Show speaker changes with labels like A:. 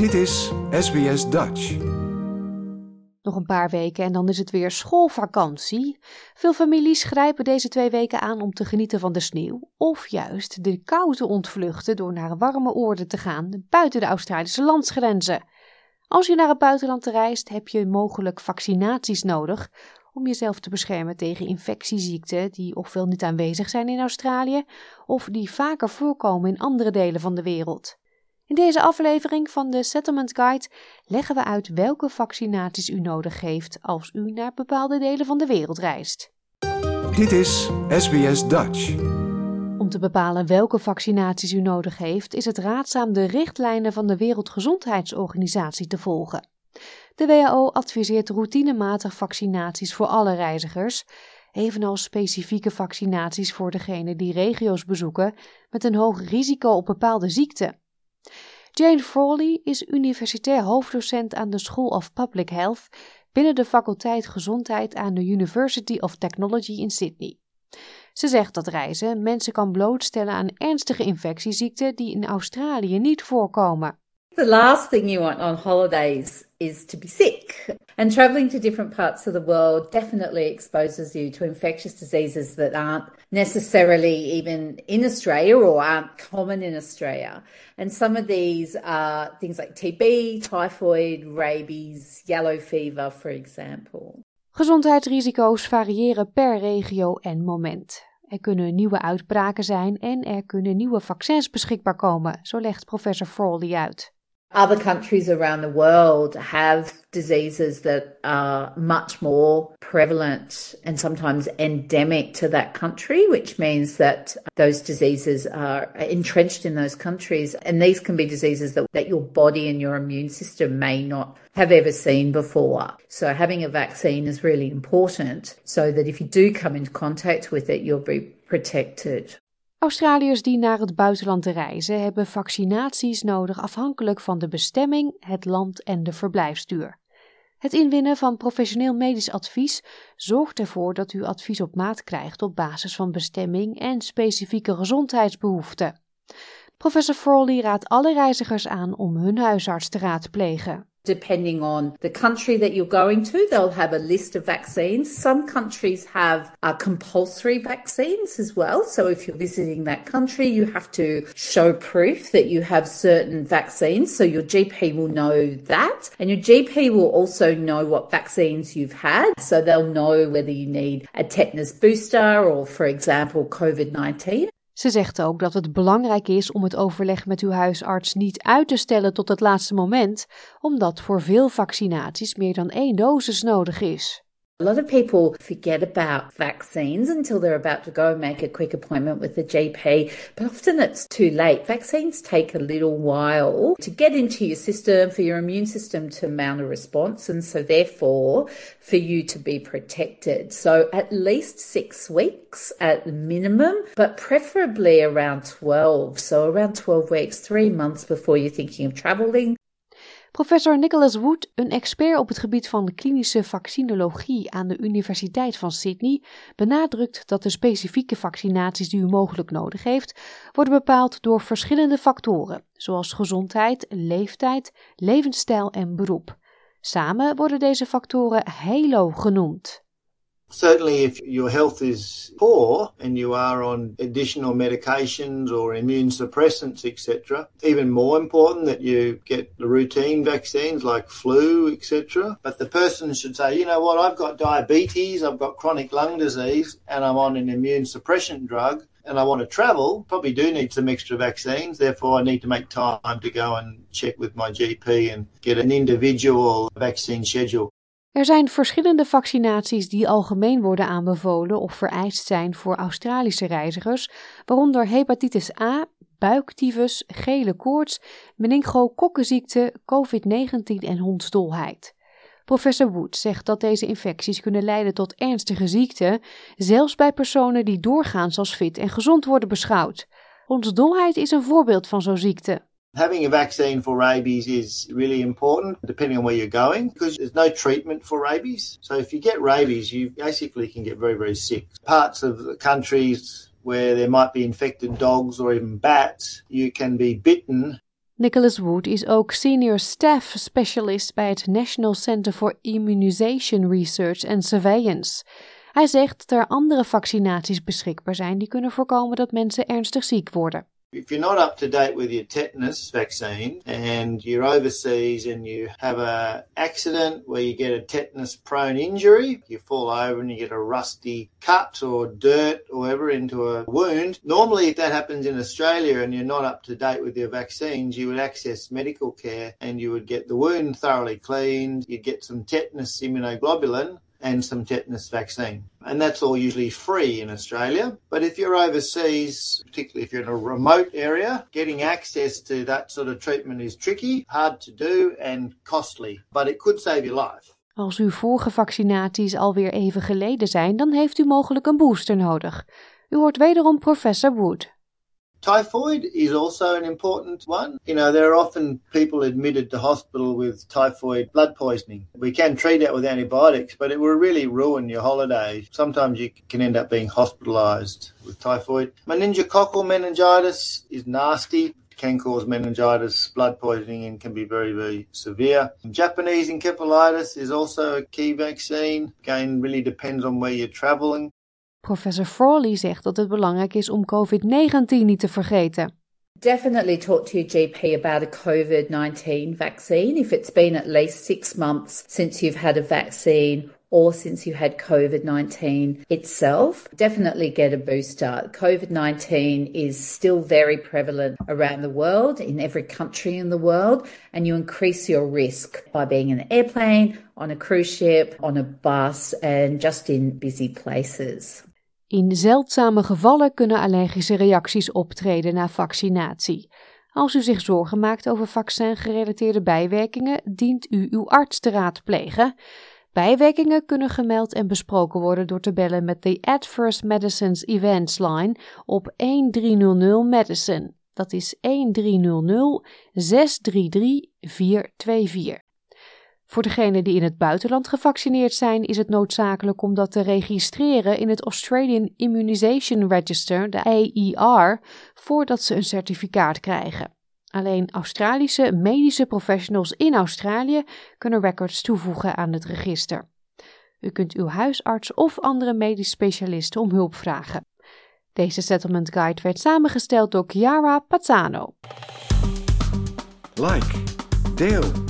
A: Dit is SBS Dutch.
B: Nog een paar weken en dan is het weer schoolvakantie. Veel families grijpen deze twee weken aan om te genieten van de sneeuw, of juist de kou te ontvluchten door naar warme oorden te gaan buiten de Australische landsgrenzen. Als je naar het buitenland reist, heb je mogelijk vaccinaties nodig om jezelf te beschermen tegen infectieziekten die ofwel niet aanwezig zijn in Australië of die vaker voorkomen in andere delen van de wereld. In deze aflevering van de Settlement Guide leggen we uit welke vaccinaties u nodig heeft als u naar bepaalde delen van de wereld reist.
A: Dit is SBS Dutch.
B: Om te bepalen welke vaccinaties u nodig heeft, is het raadzaam de richtlijnen van de Wereldgezondheidsorganisatie te volgen. De WHO adviseert routinematig vaccinaties voor alle reizigers, evenals specifieke vaccinaties voor degenen die regio's bezoeken met een hoog risico op bepaalde ziekten. Jane Frawley is universitair hoofddocent aan de School of Public Health binnen de faculteit Gezondheid aan de University of Technology in Sydney. Ze zegt dat reizen mensen kan blootstellen aan ernstige infectieziekten die in Australië niet voorkomen.
C: The last thing you want on holidays is to be sick. And traveling to different parts of the world definitely exposes you to infectious diseases that aren't necessarily even in Australia or aren't common in Australia. And some of these are things like TB, typhoid, rabies, yellow fever, for example.
B: Gezondheidsrisico's variëren per regio en moment. Er kunnen nieuwe uitbraken zijn en er kunnen nieuwe vaccins beschikbaar komen, zo legt professor Frawley uit.
C: Other countries around the world have diseases that are much more prevalent and sometimes endemic to that country, which means that those diseases are entrenched in those countries. And these can be diseases that, that your body and your immune system may not have ever seen before. So having a vaccine is really important so that if you do come into contact with it, you'll be protected.
B: Australiërs die naar het buitenland reizen hebben vaccinaties nodig afhankelijk van de bestemming, het land en de verblijfsduur. Het inwinnen van professioneel medisch advies zorgt ervoor dat u advies op maat krijgt op basis van bestemming en specifieke gezondheidsbehoeften. Professor Frawley raadt alle reizigers aan om hun huisarts te raadplegen.
C: Depending on the country that you're going to, they'll have a list of vaccines. Some countries have uh, compulsory vaccines as well. So if you're visiting that country, you have to show proof that you have certain vaccines. So your GP will know that. And your GP will also know what vaccines you've had. So they'll know whether you need a tetanus booster or, for example, COVID 19.
B: Ze zegt ook dat het belangrijk is om het overleg met uw huisarts niet uit te stellen tot het laatste moment, omdat voor veel vaccinaties meer dan één dosis nodig is.
C: A lot of people forget about vaccines until they're about to go make a quick appointment with the GP, but often it's too late. Vaccines take a little while to get into your system, for your immune system to mount a response, and so therefore for you to be protected. So at least six weeks at minimum, but preferably around 12. So around 12 weeks, three months before you're thinking of traveling
B: Professor Nicholas Wood, een expert op het gebied van klinische vaccinologie aan de Universiteit van Sydney, benadrukt dat de specifieke vaccinaties die u mogelijk nodig heeft, worden bepaald door verschillende factoren, zoals gezondheid, leeftijd, levensstijl en beroep. Samen worden deze factoren HALO genoemd.
D: Certainly, if your health is poor and you are on additional medications or immune suppressants, etc., even more important that you get the routine vaccines like flu, etc. But the person should say, you know what, I've got diabetes, I've got chronic lung disease, and I'm on an immune suppression drug. And I want to travel, probably do need some extra vaccines. Therefore, I need to make time to go and check with my GP and get an individual vaccine schedule.
B: Er zijn verschillende vaccinaties die algemeen worden aanbevolen of vereist zijn voor Australische reizigers, waaronder hepatitis A, buiktyfus, gele koorts, meningokokkenziekte, COVID-19 en hondsdolheid. Professor Wood zegt dat deze infecties kunnen leiden tot ernstige ziekten, zelfs bij personen die doorgaans als fit en gezond worden beschouwd. Hondsdolheid is een voorbeeld van zo'n ziekte.
D: Having a vaccine for rabies is really important depending on where you're going because there's no treatment for rabies. So if you get rabies, you basically can get very, very sick. Parts of the countries where there might be infected dogs or even bats, you can be bitten
B: Nicholas Wood is ook senior staff specialist bij het National Center for Immunization Research and Surveillance. Hij zegt dat er andere vaccinaties beschikbaar zijn die kunnen voorkomen dat mensen ernstig ziek worden.
D: If you're not up to date with your tetanus vaccine and you're overseas and you have a accident where you get a tetanus prone injury, you fall over and you get a rusty cut or dirt or whatever into a wound. Normally if that happens in Australia and you're not up to date with your vaccines, you would access medical care and you would get the wound thoroughly cleaned, you'd get some tetanus immunoglobulin and some tetanus vaccine. And that's all usually free in Australia. But if you're overseas, particularly if you're in a remote area, getting access to that sort of treatment is tricky, hard to do, and costly. But it could save your life.
B: Als uw vorige vaccinaties alweer even geleden zijn, dan heeft u mogelijk een booster nodig. U hoort wederom professor Wood.
D: Typhoid is also an important one. You know, there are often people admitted to hospital with typhoid blood poisoning. We can treat it with antibiotics, but it will really ruin your holiday. Sometimes you can end up being hospitalized with typhoid. Meningococcal meningitis is nasty can cause meningitis, blood poisoning, and can be very, very severe. Japanese encephalitis is also a key vaccine. Again, really depends on where you're traveling.
B: Professor Frawley zegt dat het belangrijk is om COVID-19 niet te vergeten.
C: Definitely talk to your GP about a COVID 19 vaccine if it's been at least six months since you've had a vaccine or since you had COVID 19 itself. Definitely get a booster. COVID 19 is still very prevalent around the world, in every country in the world, and you increase your risk by being in an airplane, on a cruise ship, on a bus, and just in busy places.
B: In zeldzame gevallen kunnen allergische reacties optreden na vaccinatie. Als u zich zorgen maakt over vaccin-gerelateerde bijwerkingen, dient u uw arts te raadplegen. Bijwerkingen kunnen gemeld en besproken worden door te bellen met de Adverse Medicines Events Line op 1300 Medicine. Dat is 1300 633 424. Voor degenen die in het buitenland gevaccineerd zijn, is het noodzakelijk om dat te registreren in het Australian Immunization Register, de AER, voordat ze een certificaat krijgen. Alleen Australische medische professionals in Australië kunnen records toevoegen aan het register. U kunt uw huisarts of andere medisch specialisten om hulp vragen. Deze settlement guide werd samengesteld door Chiara Pazzano.
A: Like, deel,